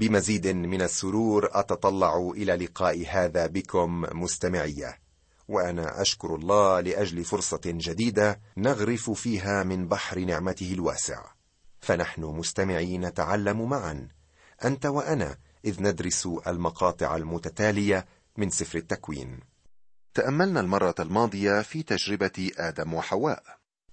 بمزيد من السرور أتطلع إلى لقاء هذا بكم مستمعية. وأنا أشكر الله لأجل فرصة جديدة نغرف فيها من بحر نعمته الواسع. فنحن مستمعين نتعلم معا. أنت وأنا إذ ندرس المقاطع المتتالية من سفر التكوين. تأملنا المرة الماضية في تجربة آدم وحواء.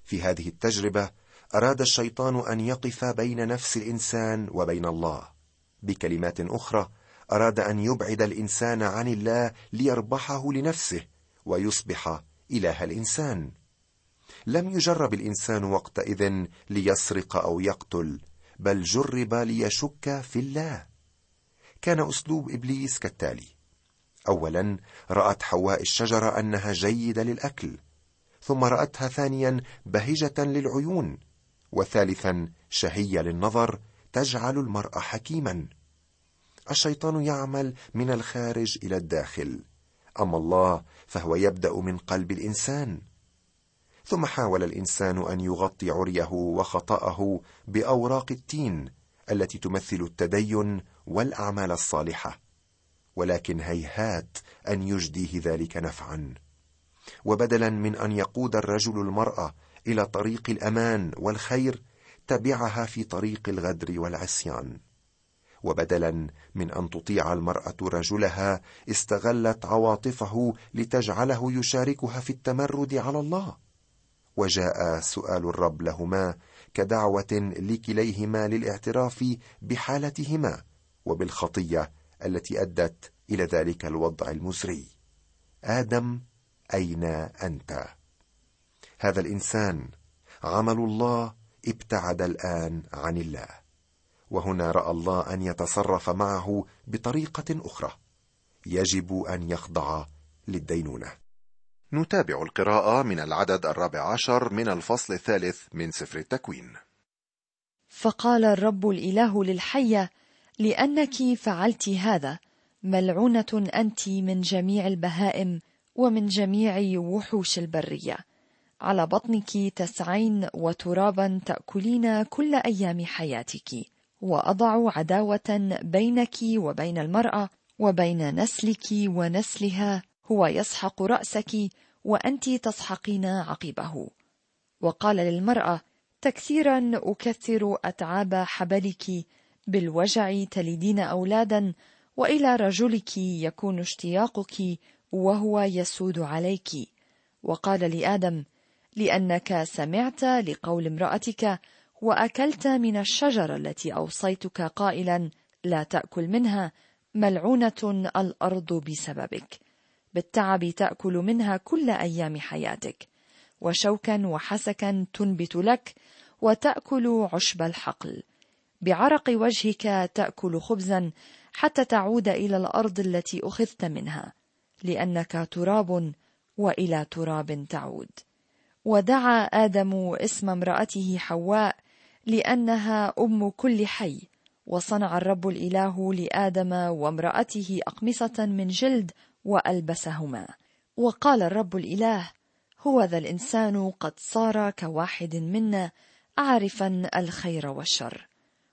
في هذه التجربة أراد الشيطان أن يقف بين نفس الإنسان وبين الله. بكلمات أخرى أراد أن يبعد الإنسان عن الله ليربحه لنفسه ويصبح إله الإنسان. لم يجرب الإنسان وقتئذ ليسرق أو يقتل بل جرب ليشك في الله. كان أسلوب إبليس كالتالي. اولا رأت حواء الشجره أنها جيدة للأكل ثم رأتها ثانيا بهجة للعيون وثالثا شهية للنظر تجعل المرء حكيما. الشيطان يعمل من الخارج إلى الداخل. أما الله فهو يبدأ من قلب الإنسان. ثم حاول الإنسان أن يغطي عريه وخطأه بأوراق التين التي تمثل التدين والأعمال الصالحة. ولكن هيهات أن يجديه ذلك نفعا. وبدلا من أن يقود الرجل المراه إلى طريق الأمان والخير تبعها في طريق الغدر والعصيان. وبدلا من أن تطيع المرأة رجلها استغلت عواطفه لتجعله يشاركها في التمرد على الله. وجاء سؤال الرب لهما كدعوة لكليهما للاعتراف بحالتهما وبالخطية التي أدت إلى ذلك الوضع المزري. آدم أين أنت؟ هذا الإنسان عمل الله ابتعد الآن عن الله. وهنا رأى الله أن يتصرف معه بطريقة أخرى. يجب أن يخضع للدينونة. نتابع القراءة من العدد الرابع عشر من الفصل الثالث من سفر التكوين. فقال الرب الإله للحية لأنك فعلت هذا ملعونة أنت من جميع البهائم ومن جميع وحوش البرية. على بطنك تسعين وترابا تأكلين كل أيام حياتك. وأضع عداوة بينك وبين المرأة وبين نسلك ونسلها. هو يسحق رأسك وأنت تسحقين عقبه. وقال للمرأة تكثيرا أكثر أتعاب حبلك. بالوجع تلدين أولادا وإلى رجلك يكون اشتياقك وهو يسود عليك. وقال لآدم لأنك سمعت لقول امرأتك وأكلت من الشجرة التي أوصيتك قائلا لا تأكل منها ملعونة الأرض بسببك. بالتعب تأكل منها كل أيام حياتك. وشوكا وحسكا تنبت لك وتأكل عشب الحقل. بعرق وجهك تأكل خبزا حتى تعود إلى الأرض التي أخذت منها. لأنك تراب وإلى تراب تعود. ودعا آدم اسم امرأته حواء لأنها أم كل حي وصنع الرب الإله لآدم وامرأته أقمصة من جلد وألبسهما. وقال الرب الإله هو ذا الإنسان قد صار كواحد منا عارفا الخير والشر.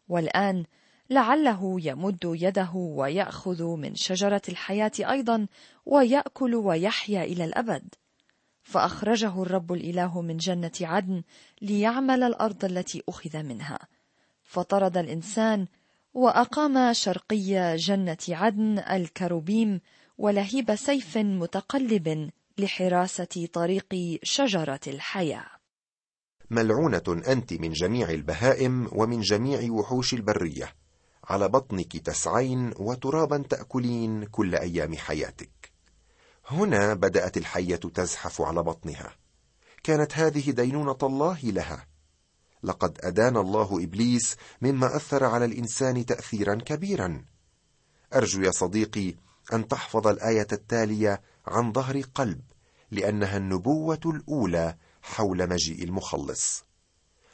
والآن لعله يمد يده ويأخذ من شجرة الحياة أيضا ويأكل ويحيا إلى الأبد. فأخرجه الرب الإله من جنة عدن ليعمل الأرض التي أخذ منها. فطرد الإنسان وأقام شرقي جنة عدن الكروبيم ولهيب سيف متقلب لحراسة طريق شجرة الحياة. ملعونة أنت من جميع البهائم ومن جميع وحوش البرية. على بطنك تسعين وترابا تأكلين كل أيام حياتك. هنا بدأت الحية تزحف على بطنها. كانت هذه دينونة الله لها. لقد أدان الله إبليس مما أثر على الإنسان تاثيرا كبيرا. أرجو يا صديقي أن تحفظ الآية التالية عن ظهر قلب لأنها النبوة الأولى حول مجيء المخلص.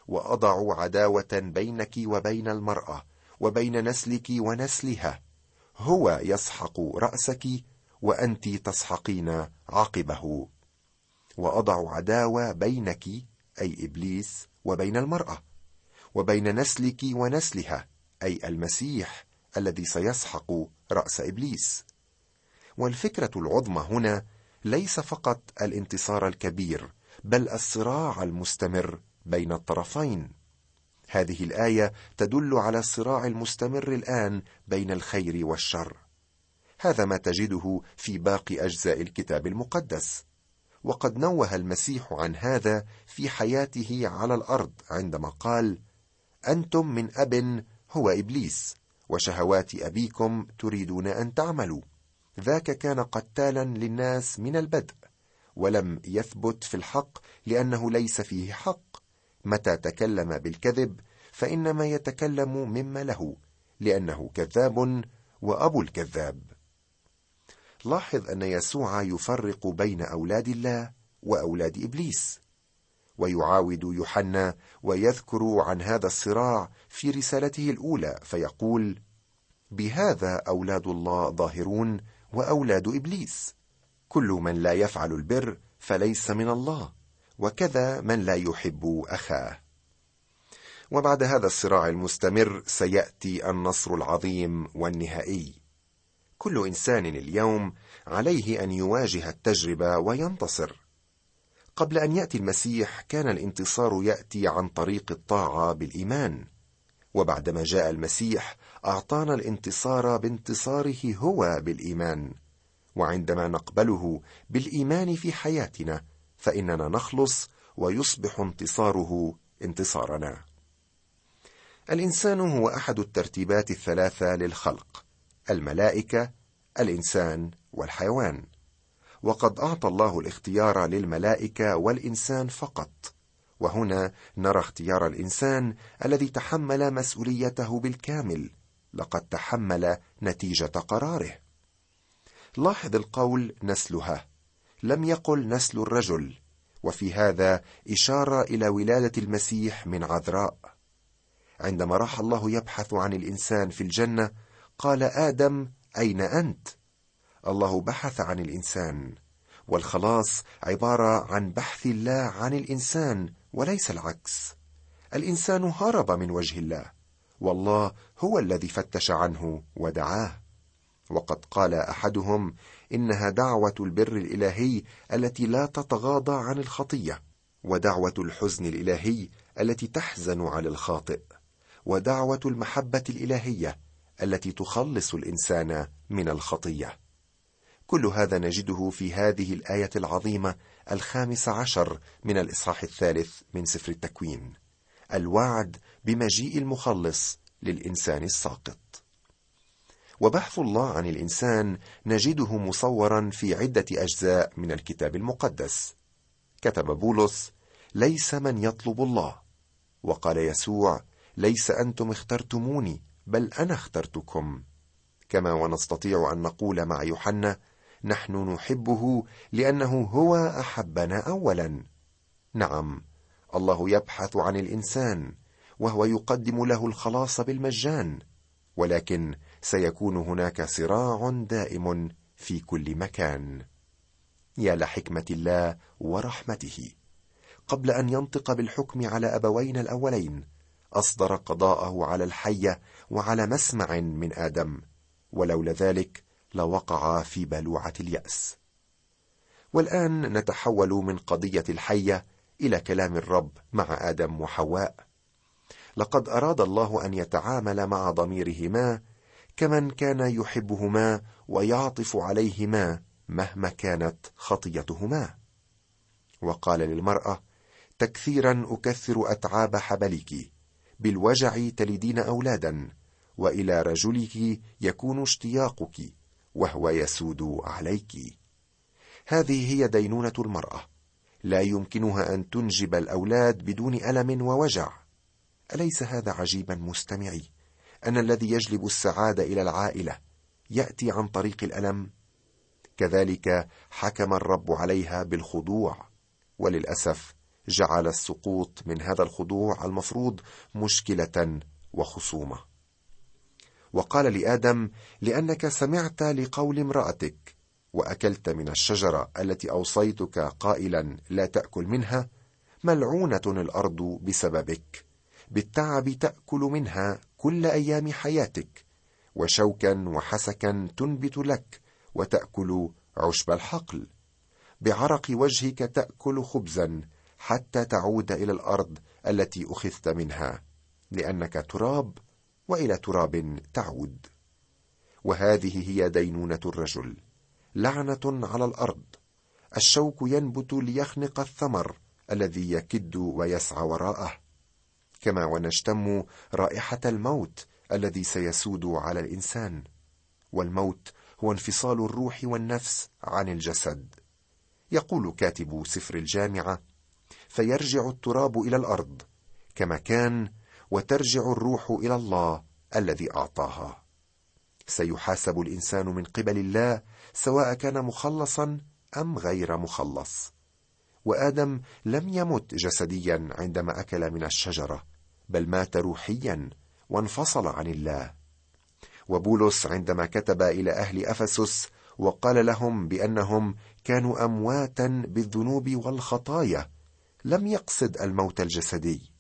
وأضع عداوة بينك وبين المرأة وبين نسلك ونسلها. هو يسحق رأسك وأنت تسحقين عقبه وأضع عداوة بينك أي إبليس وبين المرأة وبين نسلك ونسلها أي المسيح الذي سيسحق رأس إبليس. والفكرة العظمى هنا ليس فقط الانتصار الكبير بل الصراع المستمر بين الطرفين. هذه الآية تدل على الصراع المستمر الآن بين الخير والشر. هذا ما تجده في باقي أجزاء الكتاب المقدس. وقد نوه المسيح عن هذا في حياته على الأرض عندما قال أنتم من أب هو إبليس وشهوات أبيكم تريدون أن تعملوا. ذاك كان قتالا للناس من البدء ولم يثبت في الحق لأنه ليس فيه حق. متى تكلم بالكذب فإنما يتكلم مما له لأنه كذاب وأبو الكذاب. لاحظ أن يسوع يفرق بين أولاد الله وأولاد إبليس ويعاود يوحنا ويذكر عن هذا الصراع في رسالته الأولى فيقول بهذا أولاد الله ظاهرون وأولاد إبليس. كل من لا يفعل البر فليس من الله وكذا من لا يحب أخاه. وبعد هذا الصراع المستمر سيأتي النصر العظيم والنهائي. كل إنسان اليوم عليه أن يواجه التجربة وينتصر. قبل أن يأتي المسيح كان الانتصار يأتي عن طريق الطاعة بالإيمان. وبعدما جاء المسيح أعطانا الانتصار بانتصاره هو بالإيمان. وعندما نقبله بالإيمان في حياتنا فإننا نخلص ويصبح انتصاره انتصارنا. الإنسان هو أحد الترتيبات الثلاثة للخلق. الملائكة الإنسان والحيوان. وقد أعطى الله الاختيار للملائكة والإنسان فقط. وهنا نرى اختيار الإنسان الذي تحمل مسؤوليته بالكامل. لقد تحمل نتيجة قراره. لاحظ القول نسلها. لم يقل نسل الرجل. وفي هذا إشارة إلى ولادة المسيح من عذراء. عندما راح الله يبحث عن الإنسان في الجنة قال آدم أين أنت؟ الله بحث عن الإنسان والخلاص عبارة عن بحث الله عن الإنسان وليس العكس. الإنسان هرب من وجه الله والله هو الذي فتش عنه ودعاه. وقد قال أحدهم إنها دعوة البر الإلهي التي لا تتغاضى عن الخطية ودعوة الحزن الإلهي التي تحزن على الخاطئ ودعوة المحبة الإلهية التي تخلص الإنسان من الخطية. كل هذا نجده في هذه الآية العظيمة الخامس عشر من الإصحاح الثالث من سفر التكوين. الوعد بمجيء المخلص للإنسان الساقط. وبحث الله عن الإنسان نجده مصورا في عدة أجزاء من الكتاب المقدس. كتب بولس ليس من يطلب الله. وقال يسوع ليس أنتم اخترتموني بل أنا اخترتكم. كما ونستطيع أن نقول مع يوحنا نحن نحبه لأنه هو أحبنا اولا. نعم الله يبحث عن الإنسان وهو يقدم له الخلاص بالمجان ولكن سيكون هناك صراع دائم في كل مكان. يا لحكمة الله ورحمته. قبل أن ينطق بالحكم على أبوينا الأولين أصدر قضاءه على الحية وعلى مسمع من آدم ولولا ذلك لوقع في بلوعة اليأس. والآن نتحول من قضية الحية إلى كلام الرب مع آدم وحواء. لقد أراد الله أن يتعامل مع ضميرهما كمن كان يحبهما ويعطف عليهما مهما كانت خطيتهما. وقال للمرأة تكثيرا أكثر أتعاب حبلك بالوجع تلدين أولادا وإلى رجلك يكون اشتياقك وهو يسود عليك. هذه هي دينونة المرأة. لا يمكنها أن تنجب الأولاد بدون ألم ووجع. أليس هذا عجيبا مستمعي؟ أن الذي يجلب السعادة إلى العائلة يأتي عن طريق الألم؟ كذلك حكم الرب عليها بالخضوع وللأسف جعل السقوط من هذا الخضوع المفروض مشكلة وخصومة. وقال لآدم لأنك سمعت لقول امرأتك وأكلت من الشجرة التي أوصيتك قائلا لا تأكل منها ملعونة الأرض بسببك بالتعب تأكل منها كل أيام حياتك وشوكا وحسكا تنبت لك وتأكل عشب الحقل بعرق وجهك تأكل خبزا حتى تعود إلى الأرض التي أخذت منها لأنك تراب وإلى تراب تعود. وهذه هي دينونة الرجل لعنة على الأرض. الشوك ينبت ليخنق الثمر الذي يكد ويسعى وراءه. كما ونشتم رائحة الموت الذي سيسود على الإنسان. والموت هو انفصال الروح والنفس عن الجسد. يقول كاتب سفر الجامعة فيرجع التراب إلى الأرض كما كان وترجع الروح إلى الله الذي أعطاها. سيحاسب الإنسان من قبل الله سواء كان مخلصا أم غير مخلص. وآدم لم يمت جسديا عندما أكل من الشجرة بل مات روحيا وانفصل عن الله. وبولس عندما كتب إلى أهل أفسس وقال لهم بأنهم كانوا امواتا بالذنوب والخطايا لم يقصد الموت الجسدي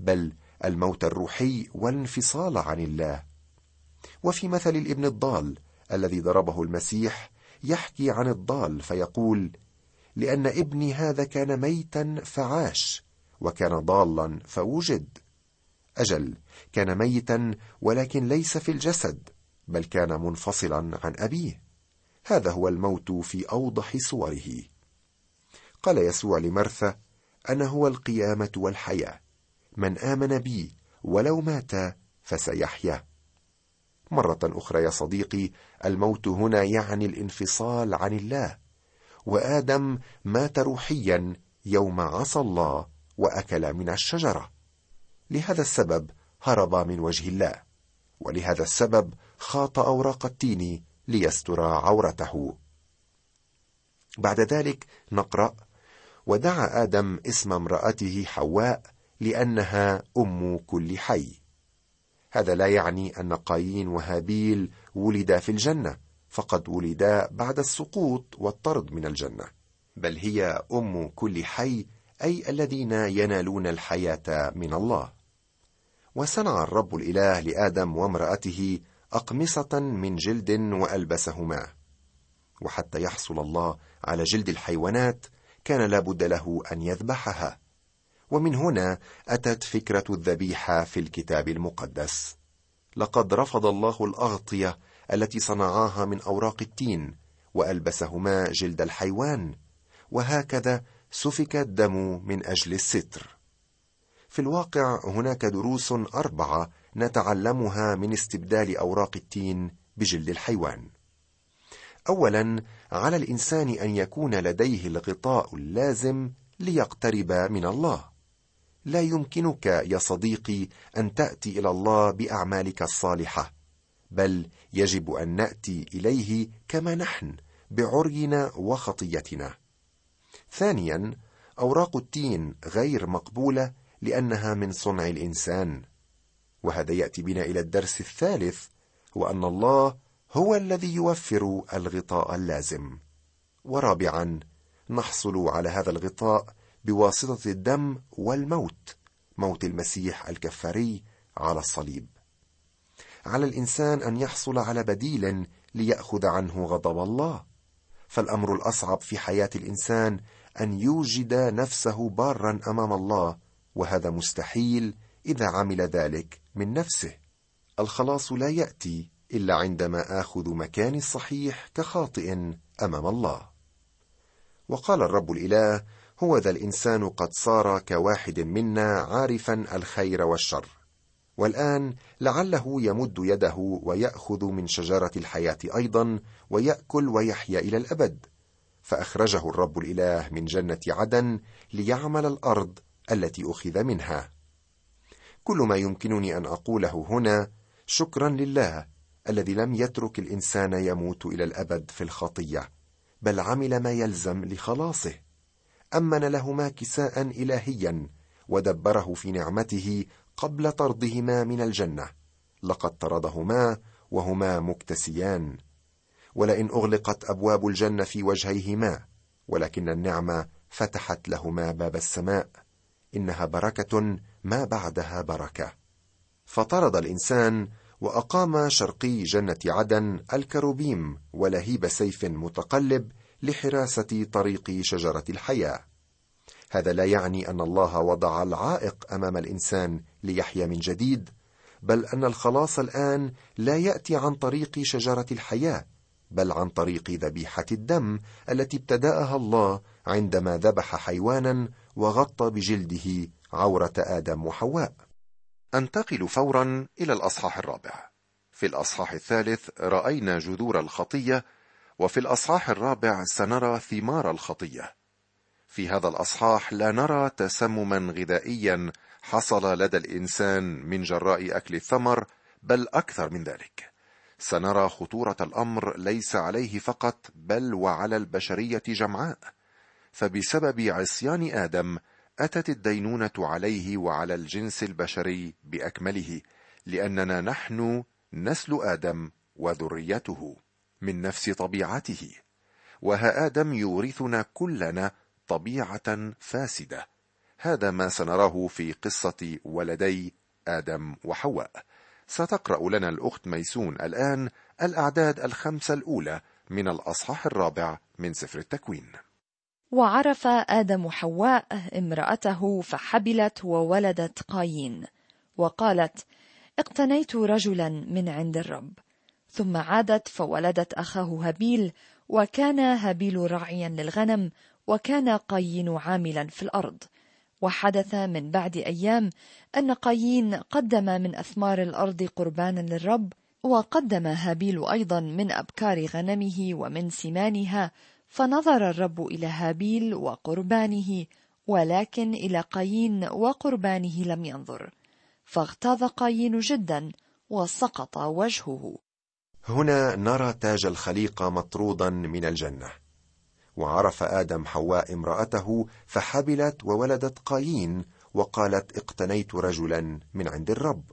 بل الموت الروحي والانفصال عن الله. وفي مثل الابن الضال الذي ضربه المسيح يحكي عن الضال فيقول لأن ابني هذا كان ميتا فعاش وكان ضالا فوجد. أجل كان ميتا ولكن ليس في الجسد بل كان منفصلا عن أبيه. هذا هو الموت في أوضح صوره. قال يسوع لمرثى أنا هو القيامة والحياة. من آمن بي ولو مات فسيحيا. مرة أخرى يا صديقي الموت هنا يعني الانفصال عن الله. وآدم مات روحيا يوم عصى الله وأكل من الشجرة. لهذا السبب هرب من وجه الله. ولهذا السبب خاط أوراق التين ليستر عورته. بعد ذلك نقرأ ودعا آدم اسم امرأته حواء لأنها أم كل حي. هذا لا يعني أن قايين وهابيل ولدا في الجنة فقد ولدا بعد السقوط والطرد من الجنة. بل هي أم كل حي أي الذين ينالون الحياة من الله. وصنع الرب الإله لآدم وامرأته أقمصة من جلد وألبسهما. وحتى يحصل الله على جلد الحيوانات كان لابد له أن يذبحها. ومن هنا أتت فكرة الذبيحة في الكتاب المقدس. لقد رفض الله الأغطية التي صنعاها من أوراق التين وألبسهما جلد الحيوان وهكذا سفك الدم من أجل الستر. في الواقع هناك دروس أربعة نتعلمها من استبدال أوراق التين بجلد الحيوان. اولا على الإنسان أن يكون لديه الغطاء اللازم ليقترب من الله. لا يمكنك يا صديقي أن تأتي إلى الله بأعمالك الصالحة بل يجب أن نأتي إليه كما نحن بعرينا وخطيتنا. ثانيا أوراق التين غير مقبولة لأنها من صنع الإنسان. وهذا يأتي بنا إلى الدرس الثالث وأن الله هو الذي يوفر الغطاء اللازم. ورابعا نحصل على هذا الغطاء بواسطة الدم والموت موت المسيح الكفاري على الصليب. على الإنسان أن يحصل على بديل ليأخذ عنه غضب الله. فالأمر الأصعب في حياة الإنسان أن يوجد نفسه بارا أمام الله وهذا مستحيل إذا عمل ذلك من نفسه. الخلاص لا يأتي إلا عندما آخذ مكاني الصحيح كخاطئ أمام الله. وقال الرب الإله هو ذا الإنسان قد صار كواحد منا عارفا الخير والشر. والآن لعله يمد يده ويأخذ من شجرة الحياة أيضا ويأكل ويحيا إلى الأبد. فأخرجه الرب الإله من جنة عدن ليعمل الأرض التي أخذ منها. كل ما يمكنني أن أقوله هنا شكرا لله الذي لم يترك الإنسان يموت إلى الأبد في الخطية بل عمل ما يلزم لخلاصه. أمن لهما كساء الهيا ودبره في نعمته قبل طردهما من الجنة. لقد طردهما وهما مكتسيان. ولئن أغلقت أبواب الجنة في وجهيهما ولكن النعمة فتحت لهما باب السماء. إنها بركة ما بعدها بركة. فطرد الإنسان وأقام شرقي جنة عدن الكروبيم ولهيب سيف متقلب لحراسة طريق شجرة الحياة. هذا لا يعني أن الله وضع العائق أمام الإنسان ليحيا من جديد بل أن الخلاص الآن لا يأتي عن طريق شجرة الحياة بل عن طريق ذبيحة الدم التي ابتدأها الله عندما ذبح حيوانا وغطى بجلده عورة آدم وحواء. أنتقل فورا إلى الأصحاح الرابع. في الأصحاح الثالث رأينا جذور الخطية وفي الأصحاح الرابع سنرى ثمار الخطية. في هذا الأصحاح لا نرى تسمما غذائيا حصل لدى الإنسان من جراء أكل الثمر بل أكثر من ذلك. سنرى خطورة الأمر ليس عليه فقط بل وعلى البشرية جمعاء. فبسبب عصيان آدم أتت الدينونة عليه وعلى الجنس البشري بأكمله لأننا نحن نسل آدم وذريته من نفس طبيعته وها آدم يورثنا كلنا طبيعة فاسدة. هذا ما سنراه في قصة ولدي آدم وحواء. ستقرأ لنا الأخت ميسون الآن الأعداد الخمسة الأولى من الأصحاح الرابع من سفر التكوين. وعرف آدم حواء امرأته فحبلت وولدت قايين وقالت اقتنيت رجلا من عند الرب. ثم عادت فولدت أخاه هابيل وكان هابيل راعيا للغنم وكان قايين عاملا في الأرض. وحدث من بعد أيام أن قايين قدم من أثمار الأرض قربانا للرب وقدم هابيل أيضا من أبكار غنمه ومن سمانها فنظر الرب إلى هابيل وقربانه ولكن إلى قايين وقربانه لم ينظر. فاغتاظ قايين جدا وسقط وجهه. هنا نرى تاج الخليقة مطرودا من الجنة. وعرف آدم حواء امرأته فحبلت وولدت قايين وقالت اقتنيت رجلا من عند الرب.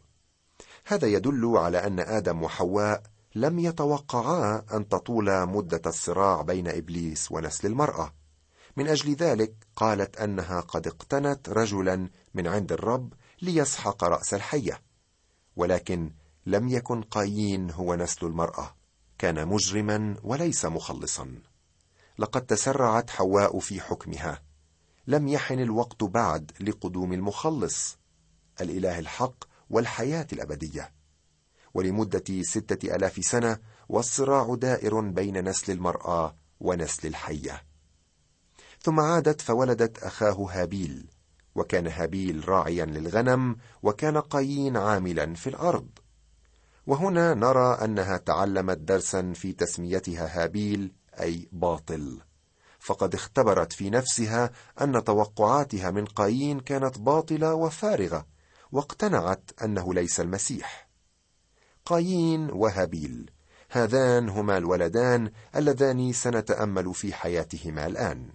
هذا يدل على أن آدم وحواء لم يتوقعا أن تطول مدة الصراع بين إبليس ونسل المرأة. من أجل ذلك قالت أنها قد اقتنت رجلا من عند الرب ليسحق رأس الحية ولكن لم يكن قايين هو نسل المرأة. كان مجرما وليس مخلصا. لقد تسرعت حواء في حكمها. لم يحن الوقت بعد لقدوم المخلص الإله الحق والحياة الأبدية. ولمدة ستة آلاف سنة والصراع دائر بين نسل المرأة ونسل الحية. ثم عادت فولدت أخاه هابيل وكان هابيل راعيا للغنم وكان قايين عاملا في الأرض وهنا نرى أنها تعلمت درسا في تسميتها هابيل أي باطل. فقد اختبرت في نفسها أن توقعاتها من قايين كانت باطلة وفارغة واقتنعت أنه ليس المسيح. قايين وهابيل. هذان هما الولدان اللذان سنتأمل في حياتهما الآن.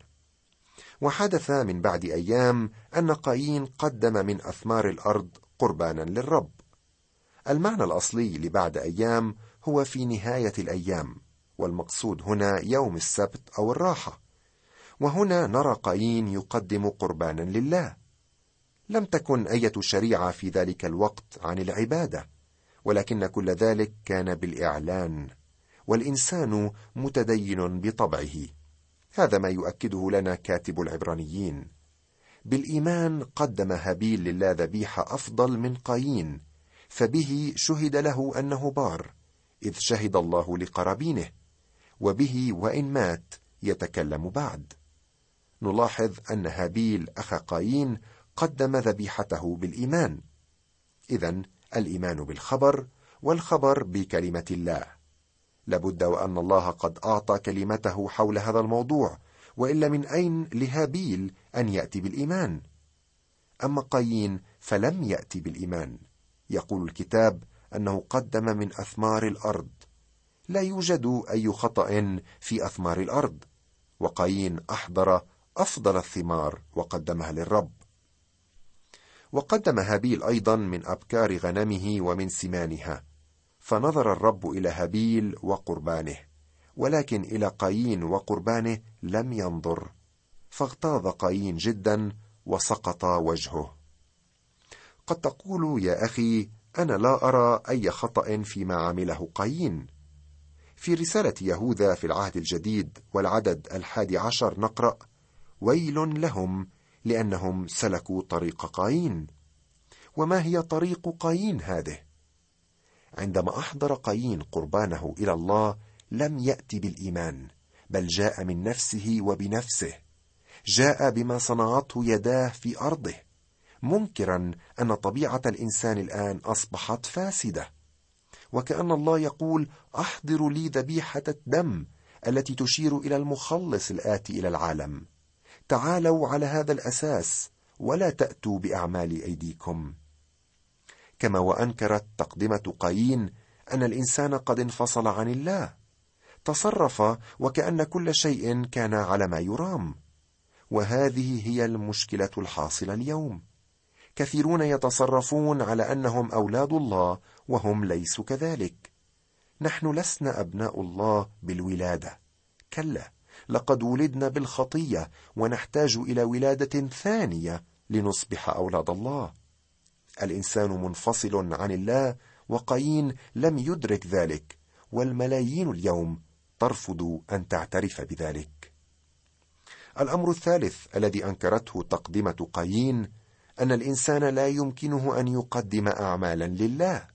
وحدث من بعد أيام أن قايين قدم من أثمار الأرض قربانا للرب. المعنى الأصلي لبعد أيام هو في نهاية الأيام والمقصود هنا يوم السبت أو الراحة. وهنا نرى قايين يقدم قربانا لله. لم تكن أية شريعة في ذلك الوقت عن العبادة. ولكن كل ذلك كان بالإعلان والإنسان متدين بطبعه. هذا ما يؤكده لنا كاتب العبرانيين. بالإيمان قدم هابيل لله ذبيحه أفضل من قايين فبه شهد له أنه بار إذ شهد الله لقرابينه وبه وإن مات يتكلم بعد. نلاحظ أن هابيل اخا قايين قدم ذبيحته بالإيمان. اذا الإيمان بالخبر والخبر بكلمة الله. لابد وأن الله قد أعطى كلمته حول هذا الموضوع وإلا من أين لهابيل أن يأتي بالإيمان؟ أما قايين فلم يأتي بالإيمان. يقول الكتاب أنه قدم من أثمار الأرض. لا يوجد أي خطأ في أثمار الأرض. وقايين أحضر أفضل الثمار وقدمها للرب. وقدم هابيل أيضا من أبكار غنمه ومن سمانها. فنظر الرب إلى هابيل وقربانه ولكن إلى قايين وقربانه لم ينظر. فاغتاظ قايين جدا وسقط وجهه. قد تقول يا أخي أنا لا أرى أي خطأ فيما عمله قايين. في رسالة يهوذا في العهد الجديد والعدد الحادي عشر نقرأ ويل لهم لأنهم سلكوا طريق قايين. وما هي طريق قايين هذه؟ عندما أحضر قايين قربانه إلى الله لم يأتي بالإيمان بل جاء من نفسه وبنفسه. جاء بما صنعته يداه في أرضه. منكرا أن طبيعة الإنسان الآن أصبحت فاسدة. وكأن الله يقول احضروا لي ذبيحة الدم التي تشير إلى المخلص الآتي إلى العالم. تعالوا على هذا الأساس ولا تأتوا بأعمال أيديكم. كما وأنكرت تقدمة قايين أن الإنسان قد انفصل عن الله. تصرف وكأن كل شيء كان على ما يرام. وهذه هي المشكلة الحاصلة اليوم. كثيرون يتصرفون على أنهم أولاد الله وهم ليسوا كذلك. نحن لسنا أبناء الله بالولادة. كلا. لقد ولدنا بالخطية ونحتاج إلى ولادة ثانية لنصبح أولاد الله. الإنسان منفصل عن الله وقايين لم يدرك ذلك والملايين اليوم ترفض أن تعترف بذلك. الأمر الثالث الذي أنكرته تقدمة قايين أن الإنسان لا يمكنه أن يقدم اعمالا لله.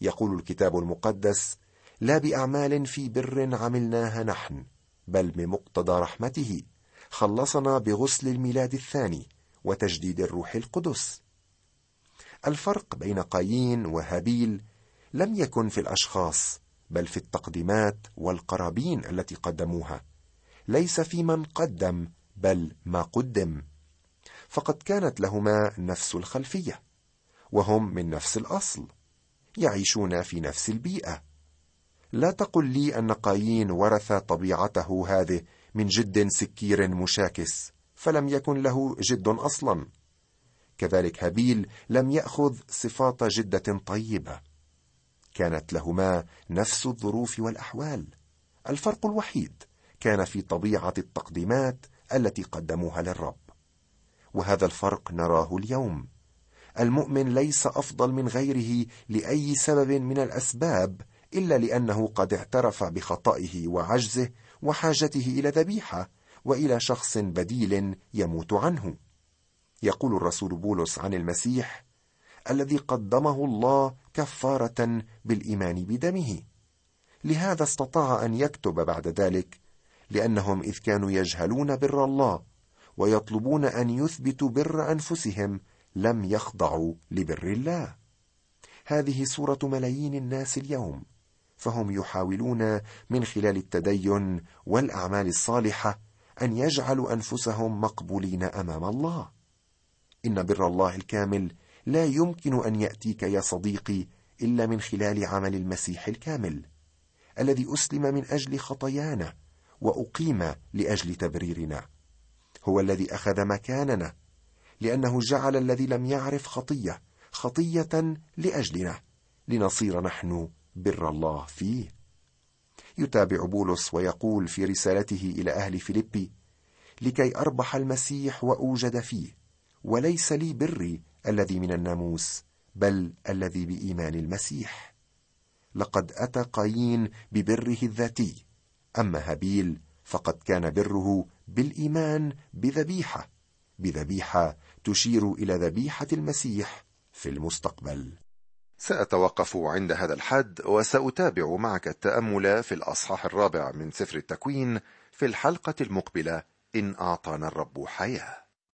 يقول الكتاب المقدس لا بأعمال في بر عملناها نحن بل بمقتضى رحمته خلصنا بغسل الميلاد الثاني وتجديد الروح القدس. الفرق بين قايين وهابيل لم يكن في الأشخاص بل في التقديمات والقرابين التي قدموها. ليس في من قدم بل ما قدم. فقد كانت لهما نفس الخلفية وهم من نفس الأصل يعيشون في نفس البيئة. لا تقل لي أن قايين ورث طبيعته هذه من جد سكير مشاكس فلم يكن له جد أصلا. كذلك هابيل لم يأخذ صفات جدة طيبة. كانت لهما نفس الظروف والأحوال. الفرق الوحيد كان في طبيعة التقديمات التي قدموها للرب. وهذا الفرق نراه اليوم. المؤمن ليس أفضل من غيره لأي سبب من الأسباب إلا لأنه قد اعترف بخطئه وعجزه وحاجته إلى ذبيحة وإلى شخص بديل يموت عنه. يقول الرسول بولس عن المسيح الذي قدمه الله كفارة بالإيمان بدمه. لهذا استطاع أن يكتب بعد ذلك لأنهم إذ كانوا يجهلون بر الله ويطلبون أن يثبتوا بر أنفسهم لم يخضعوا لبر الله. هذه صوره ملايين الناس اليوم. فهم يحاولون من خلال التدين والأعمال الصالحة أن يجعلوا أنفسهم مقبولين أمام الله. إن بر الله الكامل لا يمكن أن يأتيك يا صديقي إلا من خلال عمل المسيح الكامل الذي أسلم من أجل خطايانا وأقيم لأجل تبريرنا. هو الذي أخذ مكاننا لأنه جعل الذي لم يعرف خطية خطية لأجلنا. لنصير نحن بر الله فيه. يتابع بولس ويقول في رسالته إلى أهل فيليبي لكي أربح المسيح وأوجد فيه وليس لي بري الذي من الناموس بل الذي بإيمان المسيح. لقد أتى قايين ببره الذاتي أما هابيل فقد كان بره بالإيمان بذبيحة بذبيحة تشير إلى ذبيحة المسيح في المستقبل. سأتوقف عند هذا الحد وسأتابع معك التأمل في الأصحاح الرابع من سفر التكوين في الحلقة المقبلة إن أعطانا الرب حياة.